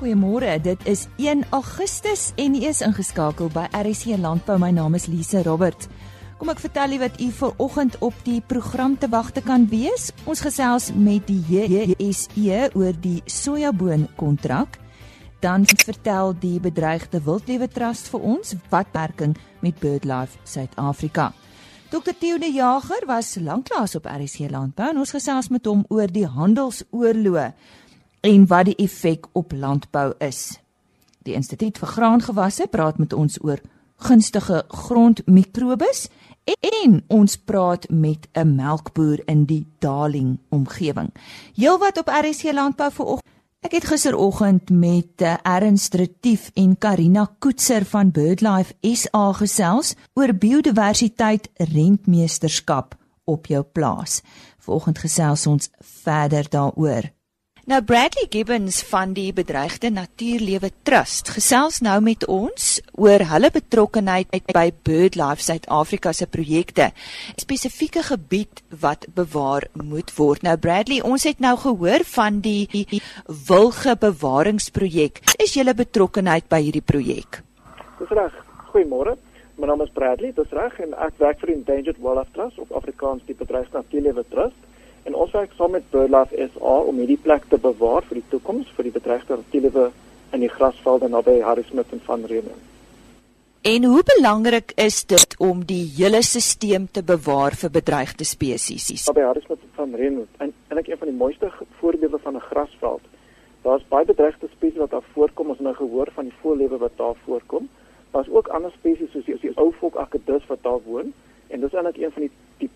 Goeiemôre. Dit is 1 Augustus en u is ingeskakel by RSC Landbou. My naam is Lise Robert. Kom ek vertel u wat u vir oggend op die program te wagte kan wees. Ons gesels met die JSE oor die sojaboon kontrak. Dan vertel die bedreigde wildlewe trust vir ons wat werking met BirdLife Suid-Afrika. Dr Theo de Jager was lanklaas op RSC Landbou en ons gesels met hom oor die handelsoorloë en wat die effek op landbou is. Die Instituut vir Graangewasse praat met ons oor gunstige grondmikrobes en ons praat met 'n melkboer in die Darling omgewing. Heelwat op RSC Landbou vanoggend. Ek het gisteroggend met eh, Ernst Retief en Karina Koetser van BirdLife SA gesels oor biodiversiteit rentmeesterskap op jou plaas. Vanoggend gesels ons verder daaroor. Nou Bradley Gibbons van die Bedreigde Natuurlewe Trust gesels nou met ons oor hulle betrokkeheid by BirdLife Suid-Afrika se projekte. Spesifieke gebied wat bewaar moet word. Nou Bradley, ons het nou gehoor van die wilge bewaringsprojek. Is julle betrokkeheid by hierdie projek? Dis reg. Goeiemôre. My naam is Bradley, dis reg en ek werk vir die Endangered Wildlife Trust of Afrikaans die Bedreigde Natuurlewe Trust. En ons werk saam met BirdLife SA om hierdie plek te bewaar vir die toekoms vir die bedreigde reptielewe in die grasvelde naby Harrismith en Van Riemen. En hoe belangrik is dit om die hele stelsel te bewaar vir bedreigde spesies? Naby Harrismith en Van Riemen. En eintlik een van die mooiste voorbeelde van 'n grasveld. Daar's baie bedreigde spesies wat daar voorkom, ons het nou gehoor van die voëllewe wat daar voorkom. Daar's ook ander spesies soos die, die ou volk akedus wat daar woon en dis eintlik een van die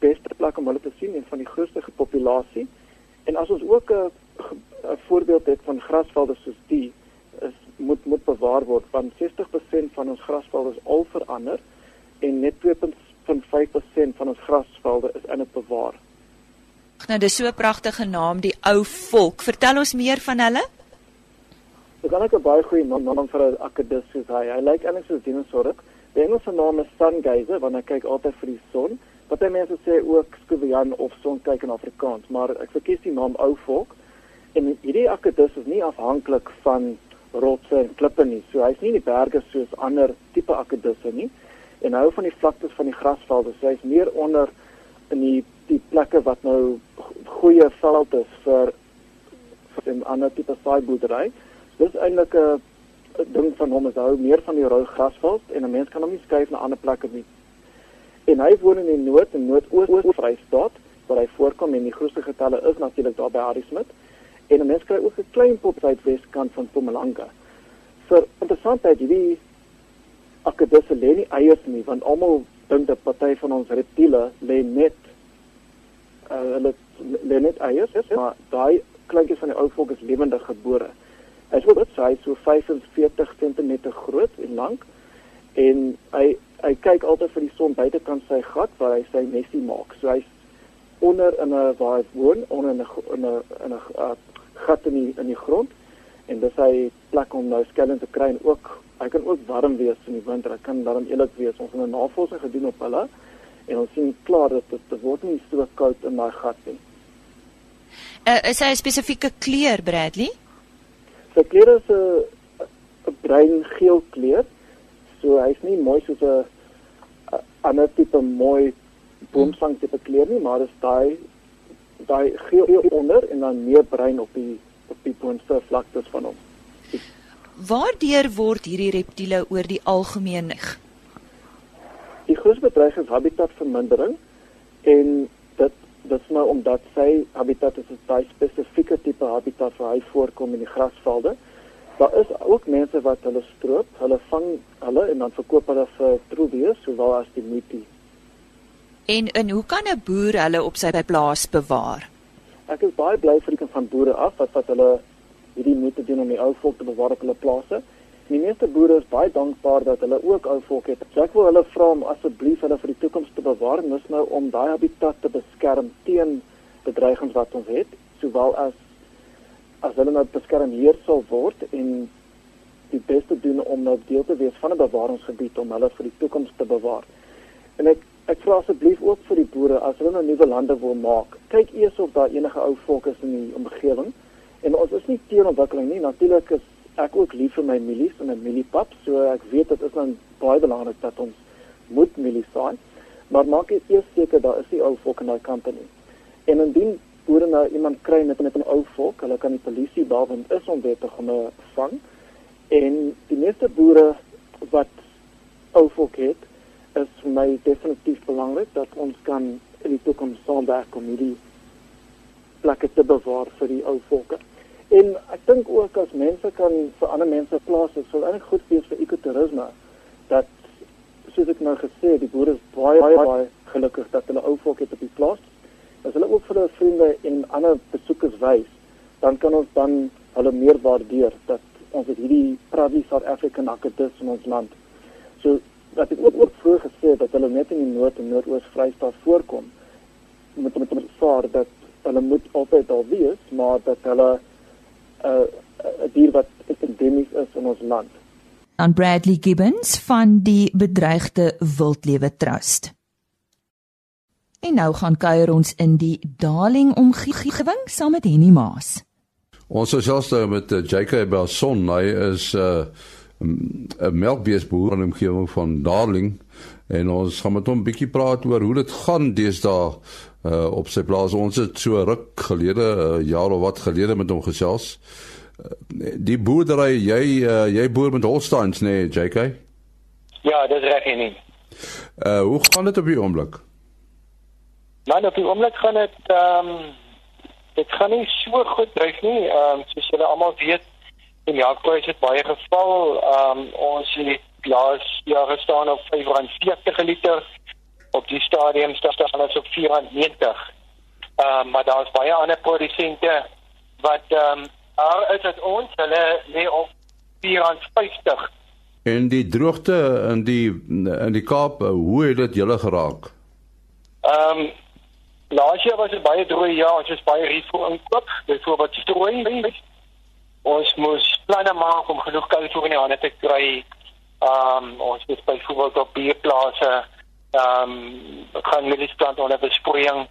beste plek om hulle te sien en van die grootste populasie. En as ons ook 'n 'n voorbeeld het van grasvelde soos die is moet moet bewaar word want 60% van ons grasvelde is al verander en net 2.5% van ons grasvelde is in 'n bewaar. Nou dis so 'n pragtige naam die ou volk. Vertel ons meer van hulle. Dis dan 'n baie goeie naam, naam vir 'n akedus soos hy. Hy lyk eintlik soos dinosourus. Die Engelse naam is sungazer want hy kyk altyd vir die son. Party mense sê ook skuwian of sonkyk in Afrikaans, maar ek verkies die naam ou volk. En hierdie akedus is nie afhanklik van rotse en klippe nie. So hy's nie in die berge soos ander tipe akedusse nie. En hou van die vlaktes van die grasvelde. So hy's meer onder in die die plekke wat nou goeie veld is vir vir 'n ander tipe saaiboerdery. Dis eintlik 'n ding van hom is hou meer van die rou grasveld en 'n mens kan hom nie skuif na ander plekke nie en hy woon in die noord en noordoos Vrystaat waar hy voorkom en die grootste getalle is natuurlik daar by Harrismith en 'n mens kry ook 'n klein pop uit Weskant van Mpumalanga. Vir interessantheid hierdie akedisse lê nie eiers nie want almal dink dat party van ons reptiele lê net uh, hulle lê net eiers maar daai kleintjies van die ou volk is lewendig gebore. Hy is ook baie so 45 cm groot en lank en hy hy kyk altyd vir die son buitekant sy gat waar hy sy nesie maak. So hy's onder in 'n waar hy woon, onder in 'n in 'n in 'n uh, gat in die in die grond en dis hy plek om nou skelm te kry en ook hy kan ook warm wees in die winter. Hy kan daarom eerlik wees. Ons het 'n navorsing gedoen op hulle en ons sien klaar dat dit te word nie so koud in daai gat nie. Uh, is hy 'n spesifieke kleur Bradley? Sy kleur is 'n 'n bruin geel kleur. So hy's nie mooi soos 'n ander tipe mooi boomslang tipe kleur nie, maar dis daai daai geel onder en dan meer bruin op die op die boonste vlaktes van hom. Waardeur word hierdie reptiele oor die algemeen? Die grootste bedreiging is habitatvermindering en dit dit is nou omdat sy habitat is 'n baie spesifieke tipe habitat waar hy voorkom in die grasvelde. Daar is ook mense wat hulle stroop, hulle vang hulle en dan verkoop hulle vir troebees sowel as die mutie. En en hoe kan 'n boer hulle op sy plaas bewaar? Ek is baie bly vir die van boere af wat wat hulle hierdie moeite doen om die ou volk te bewaar op hulle plase. Die meeste boere is baie dankbaar dat hulle ook ou volk het. So ek wil hulle vra om asseblief hulle vir die toekoms te bewaar en dis nou om daai habitat te beskerm teen bedreigings wat ons het, sowel as as hulle nou beskerm hier sal word en die beste doen om nou deel te wees van 'n bewaringsgebied om hulle vir die toekoms te bewaar. En ek ek vra asseblief ook vir die boere as hulle nou nuwe lande wil maak, kyk eers of daar enige ou volk is in die omgewing. En ons is nie teen ontwikkeling nie. Natuurlik is ek ook lief vir my mielies en my mieliepap, so ek weet dit is dan baie belangrik dat ons moet mielies saai. Maar maak eers seker daar is die ou volk in daai company. En indien boere nou iemand kry met met 'n ou volk, hulle kan die polisie daar want is onwettig om 'n vang. En die meeste boere wat ou volk het, is vir my definitief belangrik dat ons kan in die toekoms saamwerk om hierdie plekke te bewaar vir die ou volke. En ek dink ook as mense kan vir ander mense plaas, dit sal eintlik goed wees vir ekotourisme dat soos ek nou gesê het, die boere is baie baie, baie gelukkig dat hulle ou volk het op die plaas. As hulle ook vir hulle vriende en ander besoekers wys, dan kan ons dan hulle meer waardeer dat ons het hierdie proudly South African akkedis in ons land. So wat ek ook ook vroeër gesê het dat hulle net in die Noord en Noordoos Vrystaat voorkom met met vaar dat hulle moet altyd daar wees, maar dat hulle 'n uh, 'n dier wat endemies is in ons land. Aan Bradley Gibbons van die Bedreigde Wildlewe Trust. En nou gaan kuier ons in die Darling omgewing saam met Henny Maas. Ons is selfs daar met uh, Jacob Belson, hy is 'n uh, 'n melkbeesboer in die omgewing van Darling en ons gaan met hom 'n bietjie praat oor hoe dit gaan deesdae uh op sy plaas. Ons het so ruk gelede, 'n uh, jaar of wat gelede met hom gesels. Uh, die boerdery, jy uh, jy boer met Holsteins, nee, JK? Ja, dis reg nie. Uh hoe gaan dit op die oomblik? Nou, op die oomblik gaan dit ehm um, dit gaan nie so goed dryf nie. Ehm um, soos julle almal weet, die melkprys het baie geval. Ehm um, ons het laas jaar gestaan op 5.40 per liter op die stadium staan ons op 490. Ehm uh, maar daar's baie ander produsente wat ehm um, daar is dit ons hulle lê op 450. En die droogte in die in die Kaap, hoe het dit julle geraak? Ehm um, laas jaar was dit baie droog ja, ons het baie risiko inkoop, byvoorbeeld strooi. Ons moes planne maak om genoeg koue voer in die hande te kry. Ehm um, ons het byvoorbeeld op bierplase ehm um, gaan mediese plant onder besproeiing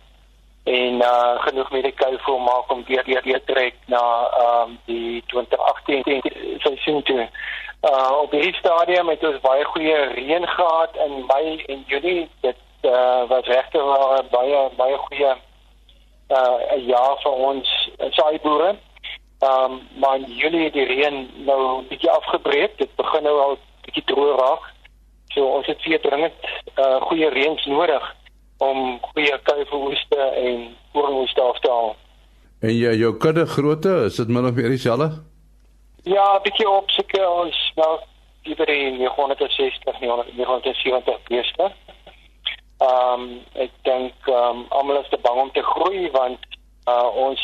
en uh genoeg mediese voer maak om weer weer weer trek na ehm um, die 2018 seisoen toe. Uh op hierdie stadium het ons baie goeie reën gehad in Mei en Junie. Dit uh was regtig baie baie goeie uh 'n jaar vir ons saaiboere. Ehm um, maar in Julie het die reën nou bietjie afgebreek. Dit begin nou al bietjie droog raak. So ons het weer dringend uh goeie reëns nodig om goeie kuiveroeste en koringoeste af te haal. En jy jou kudde grootte, is dit min of meer dieselfde? Ja, bietjie op seker ons nou iewers in 960 970 beeste. Ehm um, ek dink ehm um, almal is te bang om te groei want uh ons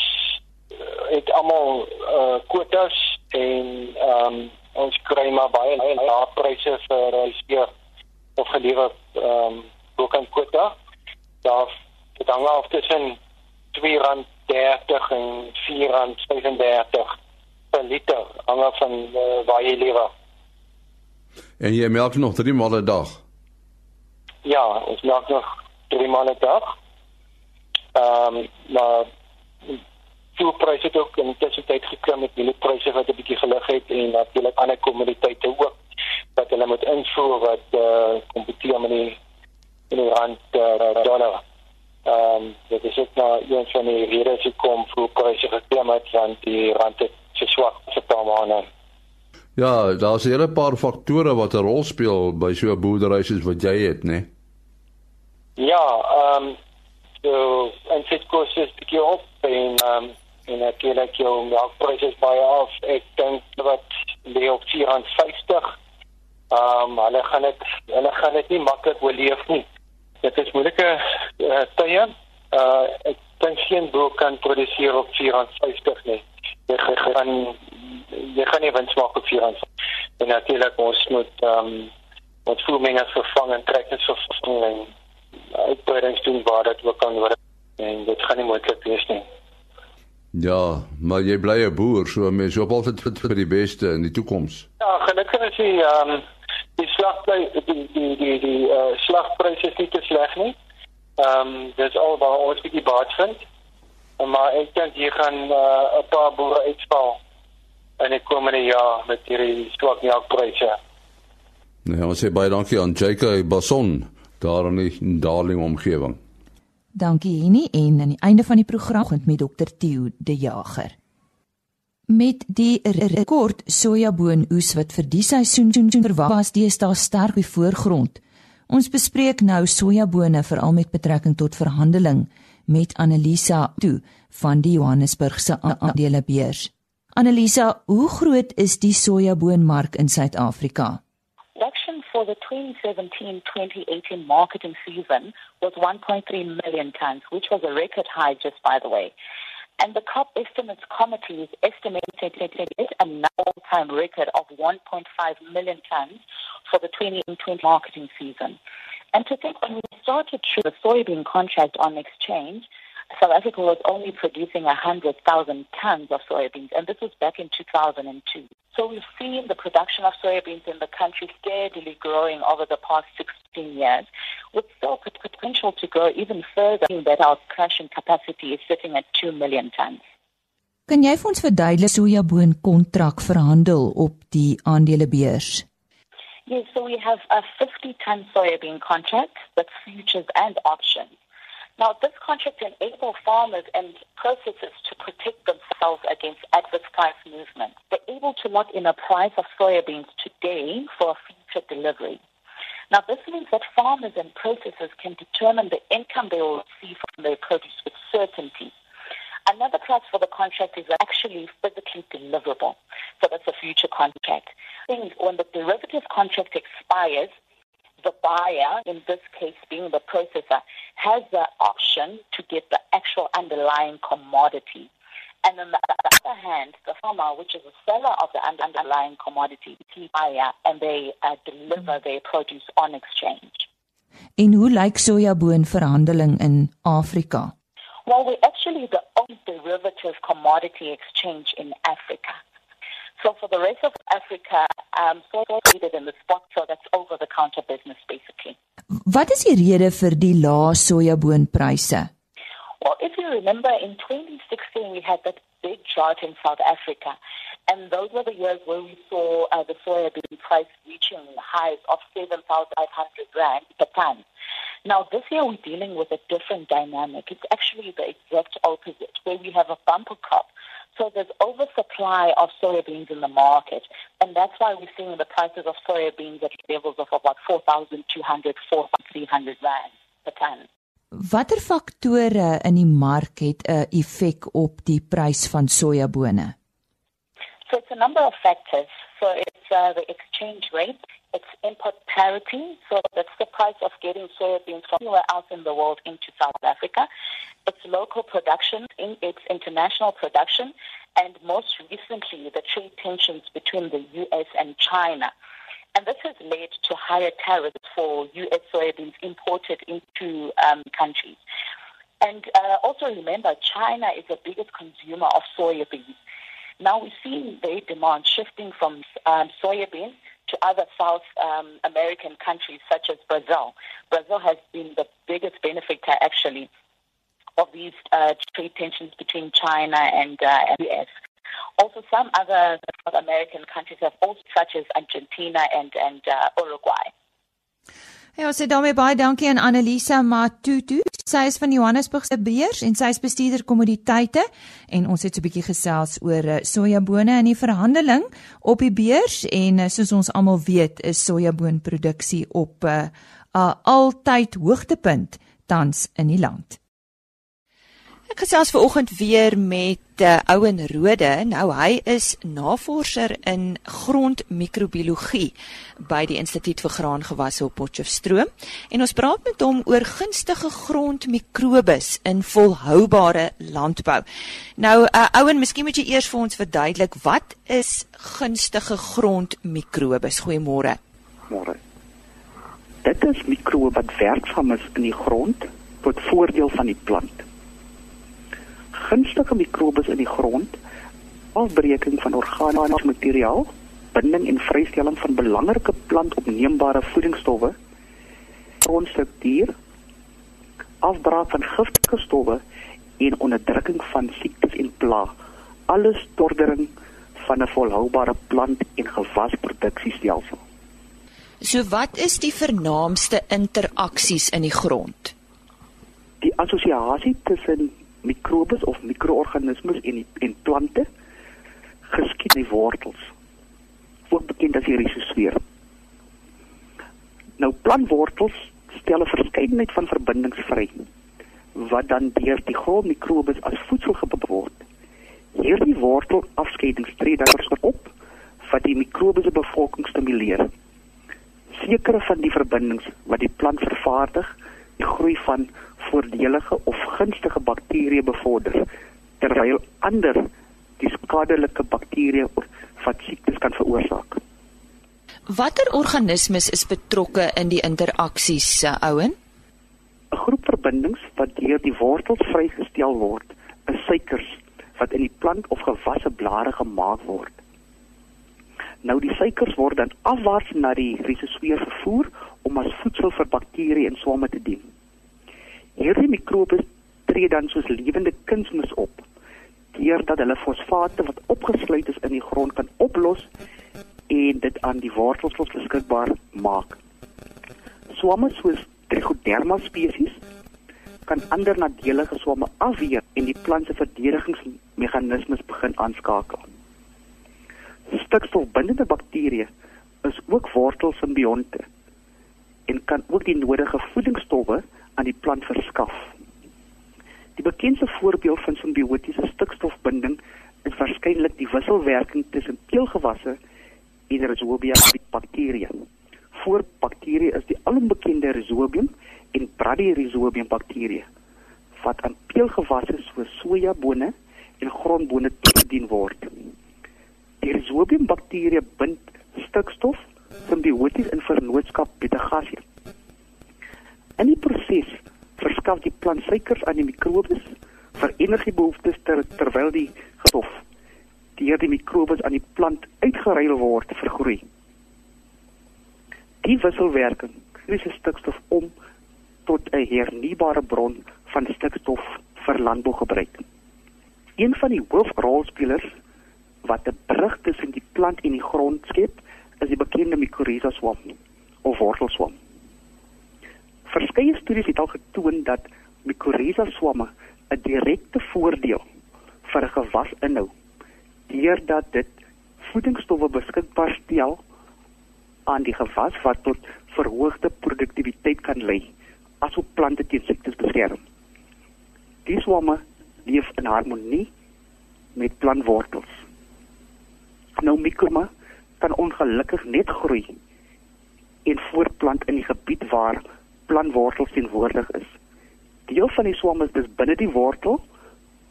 het almal uh kwotas en ehm um, ons kry maar baie lae pryse vir huisbeer of gelewer ehm um, ook aan kwota. Daar het hang af tussen R2.30 en R4.35 per liter hang af van uh, waar jy lewer. En jy melk nog 3 maal 'n dag. Ja, ons melk nog 3 maal 'n dag. Ehm um, maar die pryse het ook in tussentyd geklim met die pryse wat 'n bietjie gelig het en natuurlik ander kommoditeite ook wat hulle moet invoer wat eh uh, kompeteer met die in die rand uh, dollar. Ehm um, dit is ook nou een van die redes hoekom voerpryse geklim het want die rand het so swak vir paar maande. Ja, daar's 'n hele paar faktore wat 'n rol speel by so 'n boerdery soos wat jy het, né? Nee? Ja, ehm um, so en dit kos is bietjie op en ehm um, en natuurlik jou melkpryse is baie af. Ek dink wat lê op 450 Ehm um, hulle gaan dit hulle gaan dit nie maklik oorleef nie. Dit is moeilike uh, tye. Uh ek dink geen boer kan produseer op 450 nie. Jy gaan jy gaan nie wins maak op 450. En natuurlik ons moet ehm um, wat voermense vervang en trekkers vervang en uitbreidings doen waar dit ook kan word en dit gaan nie moontlik wees nie. Ja, maar jy bly 'n boer, so mens hoop altyd vir die beste in die toekoms. Ja, gelukkig is jy ehm um, die slagprys die die die die uh, slagpryse is nie te sleg nie. Ehm um, dis al waar ons bietjie baat vind. Maar ek dink jy gaan 'n uh, paar boere uitval in die komende jaar met hierdie swak melkpryse. Nee, ons sê baie dankie aan Jacob Bason daar in die Darling omgewing. Dankie Henny en aan die einde van die program met Dr Theo De Jager. Met die rekord sojaboon-oes wat vir die seisoen verwag was, deesdae sterk in voorgrond. Ons bespreek nou sojabone veral met betrekking tot verhandeling met Annelisa toe van die Johannesburgse aandelebeurs. Annelisa, hoe groot is die sojaboonmark in Suid-Afrika? Production for the 2017-2018 marketing season was 1.3 million tons, which was a record high just by the way. And the COP estimates committee is estimated an all-time record of 1.5 million tons for the 2020 marketing season. And to think when we started through the soybean contract on exchange, South Africa was only producing 100,000 tons of soybeans, and this was back in 2002. So we've seen the production of soybeans in the country steadily growing over the past 16 years, with still potential to grow even further, that our crushing capacity is sitting at 2 million tons. Kan jy vir ons verduidelik sojaboon kontrak verhandel op die aandelebeurs? Yes, so we have a 50 ton soybean contract with futures and options. Now, this contract enables farmers and processors to protect themselves against adverse price movements. They're able to lock in a price of soybeans today for a future delivery. Now, this means that farmers and processors can determine the income they will receive from their produce with certainty. Another price for the contract is actually physically deliverable. So that's a future contract. When the derivative contract expires, the buyer, in this case being the processor, has the option to get the actual underlying commodity. And on the other hand, the farmer, which is the seller of the underlying commodity, is buyer, and they uh, deliver their produce on exchange. En hoe lyk sojaboonverhandeling in Afrika? Well, we're actually the only derivative commodity exchange in Africa. So for the rest of Africa, um, traded in the spot, so that's over-the-counter business basically. Wat is die rede vir die lae sojaboonpryse? Well, if you remember, in 2016 we had that big drought in South Africa, and those were the years where we saw uh, the soybean price reaching highs of 7,500 rand per ton. Now, this year we're dealing with a different dynamic. It's actually the exact opposite, where we have a bumper crop So there's oversupply of soybeans in the market, and that's why we're seeing the prices of soybeans at levels of about 4,200, 4,300 rand per ton. Watter faktore in die mark het 'n effek op die prys van sojabone? So it's a number of factors. So it's uh, the exchange rate, it's import parity, so that's the price of getting soybeans from anywhere else in the world into South Africa. its local production, its international production, and most recently the trade tensions between the U.S. and China. And this has led to higher tariffs for U.S. soybeans imported into um, countries. And uh, also remember, China is the biggest consumer of soybeans. Now we're seeing their demand shifting from um, soybeans to other South um, American countries such as Brazil. Brazil has been the biggest benefactor actually of these uh, trade tensions between China and uh, US. Also, some other South American countries have also, such as Argentina and, and uh, Uruguay. Ja, sê daarmee baie dankie aan Annelisa Matutu. Sy is van Johannesburg se beurs en sy is bestuurder kommoditeite en ons het so 'n bietjie gesels oor uh, sojabone in die verhandeling op die beurs en uh, soos ons almal weet is sojaboonproduksie op 'n uh, uh, altyd hoogtepunt tans in die land. Ek gesels ver oggend weer met uh, Ouen Rode. Nou hy is navorser in grondmikrobiologie by die Instituut vir Graangewasse op Potchefstroom en ons praat met hom oor gunstige grondmikrobes in volhoubare landbou. Nou uh, Ouen, miskien moet jy eers vir ons verduidelik wat is gunstige grondmikrobes? Goeiemôre. Môre. Dit is mikrobe wat werksaam is in die grond tot voordeel van die plant gunstige mikrobes in die grond, afbreking van organiese materiaal, binding en vrystelling van belangrike plantopneembare voedingsstowwe, grondstruktuur, afbraak van giftige stowwe en onderdrukking van siektes en plaag. Alles tordering van 'n volhoubare plant- en gewasproduksiestelsel. So wat is die vernaamste interaksies in die grond? Die assosiasie tussen mikrobes of mikroorganismes en die, en plante geskied in die wortels. Ook bekend as die risosfeer. Nou plantwortels stel 'n verskeidenheid van verbindings vry wat dan deur die grondmikrobes as voedsel gebruik word. Hierdie wortelafskeidings tree dan op wat die mikrobiese bevolking stimuleer. Sekere van die verbindings wat die plant vervaardig, die groei van voordelige of gunstige bakterieë bevorder, terwyl ander die skadelike bakterieë wat siektes kan veroorsaak. Watter organismes is betrokke in die interaksies, uh, ouen? 'n Groep verbindings wat deur die wortels vrygestel word, is suikers wat in die plant of gewasse blare gemaak word. Nou die suikers word dan afwaarts na die risosfeer vervoer om as voedsel vir bakterieë en swamme te dien. Hierdie mikrobes tree dan soos lewende kunsmis op deurdat hulle fosfate wat opgesluit is in die grond kan oplos en dit aan die wortels beskikbaar maak. Swamme soos Trichoderma spesies kan ander nadelige swamme afweer en die plant se verdedigingsmeganismes begin aanskakel. Stikstofbindende bakterieë is ook wortelsimbionte en kan ook die nodige voedingsstowwe aan die plant verskaf. Die bekendste voorbeeld van simbiotiese stikstofbinding is waarskynlik die wisselwerking tussen teelgewasse en Rhizobia bakterieë. Voor bakterieë is die alombekende Rhizobium en Bradyrhizobium bakterieë wat aan teelgewasse soos sojabone en grondbone toegedien word. Die Rhizobium bakterieë bind stikstof simbioties in vernootskap met 'n gasie. In die proses verskaf die plant suikers aan die mikrobes vir energiebehoeftes ter, terwyl die stof deur die mikrobes aan die plant uitgeruil word vir groei. Die wisselwerking kry se stikstof om tot 'n hernubare bron van stikstof vir landbougebruik. Een van die hoofrolspelers wat 'n brug tussen die plant en die grond skep, is die bekende mycorrhiza swam of wortelswam. Verskeie studies het al getoon dat mycorrhiza swamme 'n direkte voordeel vir 'n gewas inhou deurdat dit voedingsstowwe beskikbaar stel aan die gewas wat tot verhoogde produktiwiteit kan lei asook plante teen siektes beskerm. Die swamme leef in harmonie met plantwortels. Nou mikroma kan ongelukkig net groei en voortplant in die gebied waar plantwortels teenwoordig is. Deel van die swamme is dus binne die wortel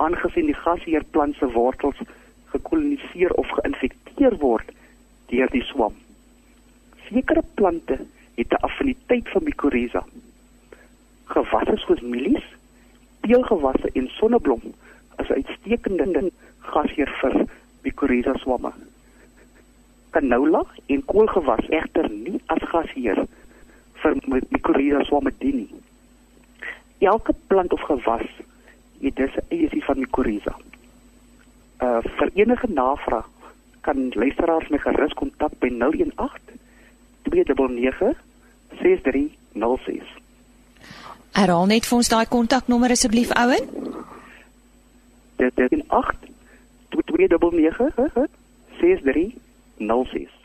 aangesien die gasheerplant se wortels gekoloniseer of geïnfekteer word deur die swam. Sekere plante het 'n affiniteit vir mycorrhiza. Gewasse soos mielies, teelgewasse en sonneblom is uitstekende gasheer vir mycorrhiza swamme. Canola en koolgewas egter nie as gasheer vir mycorrhiza dien nie. Elke plant of gewas het dus 'n eie van mycorrhiza. Uh vir enige navraag kan luisteraars my gerus kontak by 018 299 6306. Herhaal net vir ons daai kontaknommer asseblief ouen. Dit is 8 299 6306.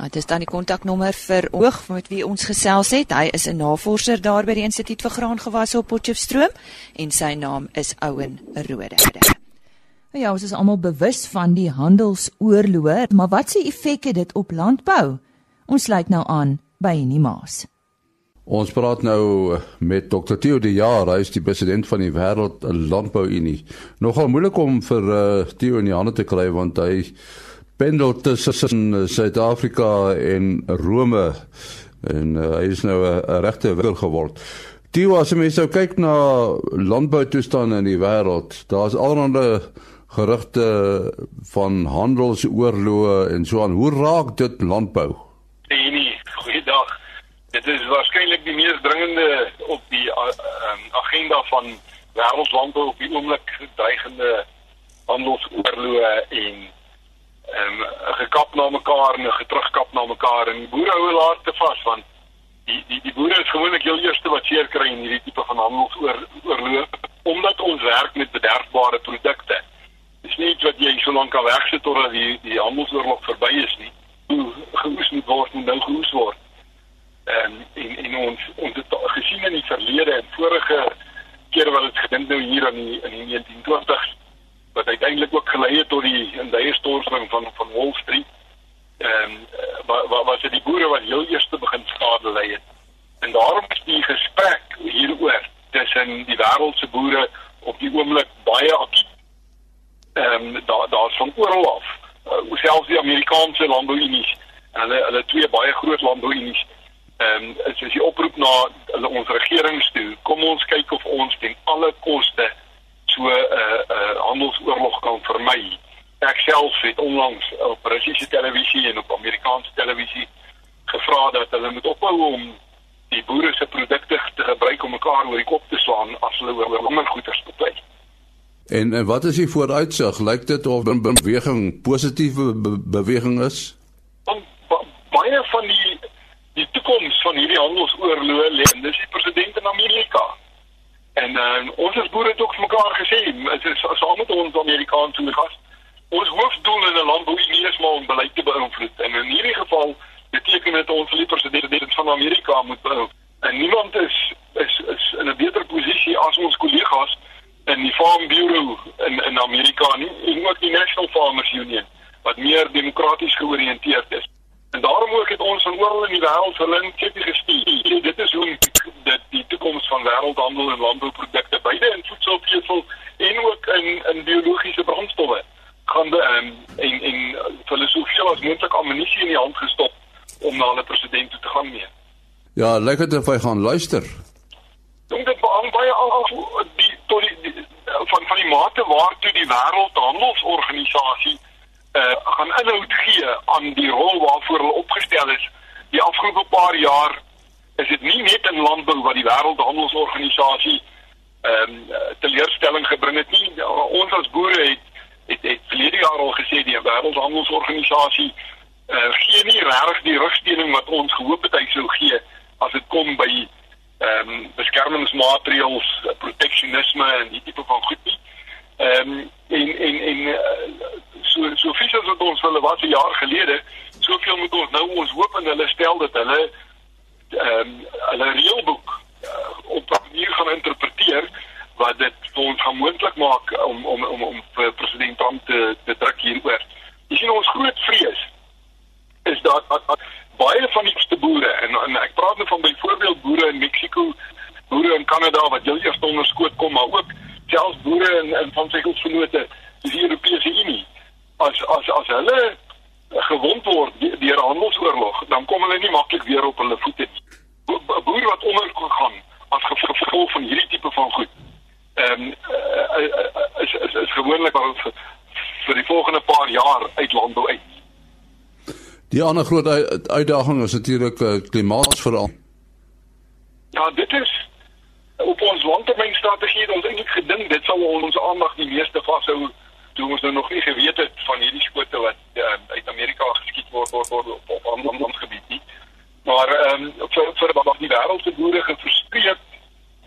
Dit is dan die kontaknommer vir oog met wie ons gesels het. Hy is 'n navorser daar by die Instituut vir Graangewasse op Potchefstroom en sy naam is Ouen Rode. Ja, ons is almal bewus van die handelsoorloë, maar wat se effek het dit op landbou? Ons sluit nou aan by Henny Maas. Ons praat nou met Dr. Theo de Jaar, hy is die president van die Wêreld Landbou Unie. Nogal moeilik om vir uh, Theo in die hande te kry want hy pendel tussen Suid-Afrika en Rome en uh, hy is nou 'n regte wil geword. Theo, as mens nou kyk na landbou toestande in die wêreld, daar's allerlei gerugte van handelsoorloë en so aan. Hoe raak dit landbou? Nee, goeiedag. Dit is waarskynlik die mees dringende op die uh, um, agenda van wêreldlandbou op die oomblik dreigende handelsoorloë en kap na mekaar en 'n geterugkap na mekaar en die boere hou harte vas want die die die boere is gewoonlik heel eerste wat seer kry in hierdie tipe van handelsoorlog omdat ons werk met bederfbare produkte. Dis nie iets wat jy so lank kan wegsit totdat die die handelsoorlog verby is nie. Geoes moet word moet nou geoes word. En in in ons ons het gesien in die verlede en vorige kere wat dit gedink nou hier aan die in die 1920s wat uiteindelik ook gelei het tot die industrie van van Wall Street. Ehm um, wat was dit die boere wat heel eers begin skade ly het. En daarom is die gesprek hieroor tussen die wêreld se boere op die oomblik baie aktief. Ehm um, daar daar's van oral af, uh, selfs die Amerikaanse landbouunies en hulle hulle twee baie groot landbouunies ehm um, as jy oproep na hulle ons regerings toe, kom ons kyk of ons ten alle koste so 'n uh, uh, uh, handelsoorlog kan vermy. Ek self het onlangs op Russiese televisie en op Amerikaanse televisie gevra dat hulle moet ophou om die boere se produkte te gebruik om mekaar oor die kop te slaan as hulle oor ander goederes beklei. En, en wat is die vooruitsig? Lyk dit of 'n beweging positiewe be beweging is? Om, ba, baie van die die toekoms van hierdie handelsoorlog lê in dis die president in Amerika. En uh, ons as boere het ook vir mekaar gesê, dit is saam met ons Amerikaanse gas. Ons hoofdoel in 'n land hoe nie is maar om beleid te beïnvloed. En in hierdie geval beteken dit ons liewer president van Amerika moet beïnvloed. En niemand is is is in 'n beter posisie as ons kollegas in die Farm Bureau in in Amerika nie, en ook die National Farmers Union wat meer demokraties georiënteerd is. En daarom ook het ons van oral in die wêreld hulle in Kitty gestuur. Dit is hoe dit van wêreldhandel en landbouprodukte beide in voedselvesel en ook in in biologiese brandstowwe gaan be, um, en en hulle soveel as moontlik ammunisie in die hand gestop om na hulle president te gaan mee. Ja, lekker dat jy gaan luister. Dink dit baie al al die tot die, die van van die mate waartoe die wêreldhandelsorganisasie uh, gaan inhoud gee aan die rol waarvoor hulle opgestel is. Die afgelope paar jaar is dit nie net in landbou wat die wêreldhandelsorganisasie ehm um, teleurstelling gebring het nie. Ons as boere het het het verlede jaar al gesê die wêreldhandelsorganisasie uh, gee nie regtig die rigsteuning wat ons gehoop het hy sou gee as dit kom by ehm um, beskermingsmaatreëls, proteksionisme en die tipe van goed nie. Ehm um, en en en uh, so so fisies wat ons hulle was 'n jaar gelede, soveel moet ons nou ons hoop en hulle stel dat hulle ehm um, hulle reëlboek uh, op 'n manier gaan interpreteer wat dit vir ons gaan moontlik maak om om om om vir president Trump te te druk hieroor. Jy sien ons groot vrees is dat, dat, dat baie van die ste boere en, en ek praat nou van byvoorbeeld boere in Mexiko, boere in Kanada wat jy eers onder skoot kom, maar ook selfs boere in, in van sy grootvennote, die Europese Unie as as as hulle gewond word deur handelsoorlog, dan kom hulle nie maklik weer op hulle voete nie. 'n Boer wat ondergegaan as gevolg van hierdie tipe van goed. Ehm um, is is is gewoonlik al vir, vir die volgende paar jaar uit landbou uit. Die ander groot uitdaging is natuurlik klimaatsverandering. Ja, dit is op ons langtermynstrategie het ons eintlik gedink dit sal ons aandag die meeste vashou toe ons nou nog nie geweet het van hierdie skote wat uh, uit Amerika geskiet word word, word op op ander ons gebied nie. Maar ehm um, vir vir wat die wêreld se boere gefrustreer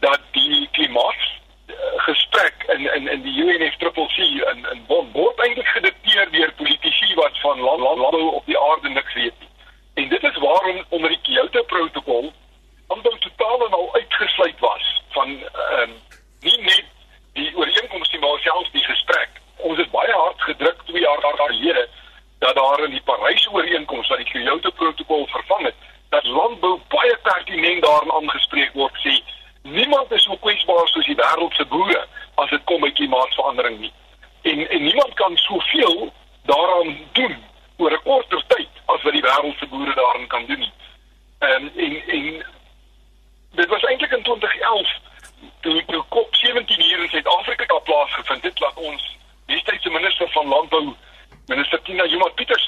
dat die klimaat uh, gesprek in in in die UNFCCC in in Bonn word eintlik gedikteer deur politici wat van land landbou op die aarde niks weet nie. En dit is waarom onder die Kyoto protokol amper totaal en al uitgesluit was van ehm um, nie net die ooreenkomste maar selfs die gesprek ons het baie hard gedruk 2 jaar gelede dat daar in die Parys ooreenkoms wat die Kyoto protokol vervang het, dat landbou baie pertinent daarin aangespreek word sê niemand is so kwesbaar soos die wêreld se boere as dit kom by klimaatsverandering nie. En en niemand kan soveel Juma Pieter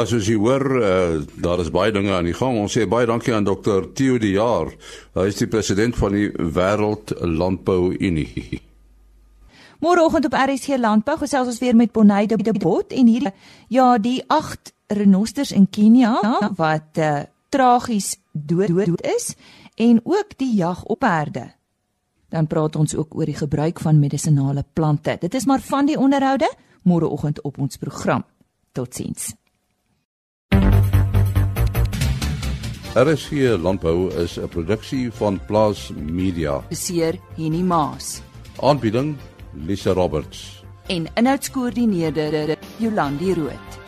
Ja, soos jy hoor, uh, daar is baie dinge aan die gang. Ons sê baie dankie aan Dr. Theo de Jaar. Hy is die president van die Wêreld Landbou Unie. Môreoggend op RSC Landbou gesels ons weer met Bonnie de Bot en hierdie ja, die 8 renosters in Kenia wat uh, tragies dood, dood is en ook die jag op perde. Dan praat ons ook oor die gebruik van medisinale plante. Dit is maar van die onderhoude môreoggend op ons program. Totsiens. RSC Landbou is 'n produksie van Plaas Media. Beseer Henny Maas. Aanbieding Lisa Roberts. En inhoudskoördineerder Jolandi Root.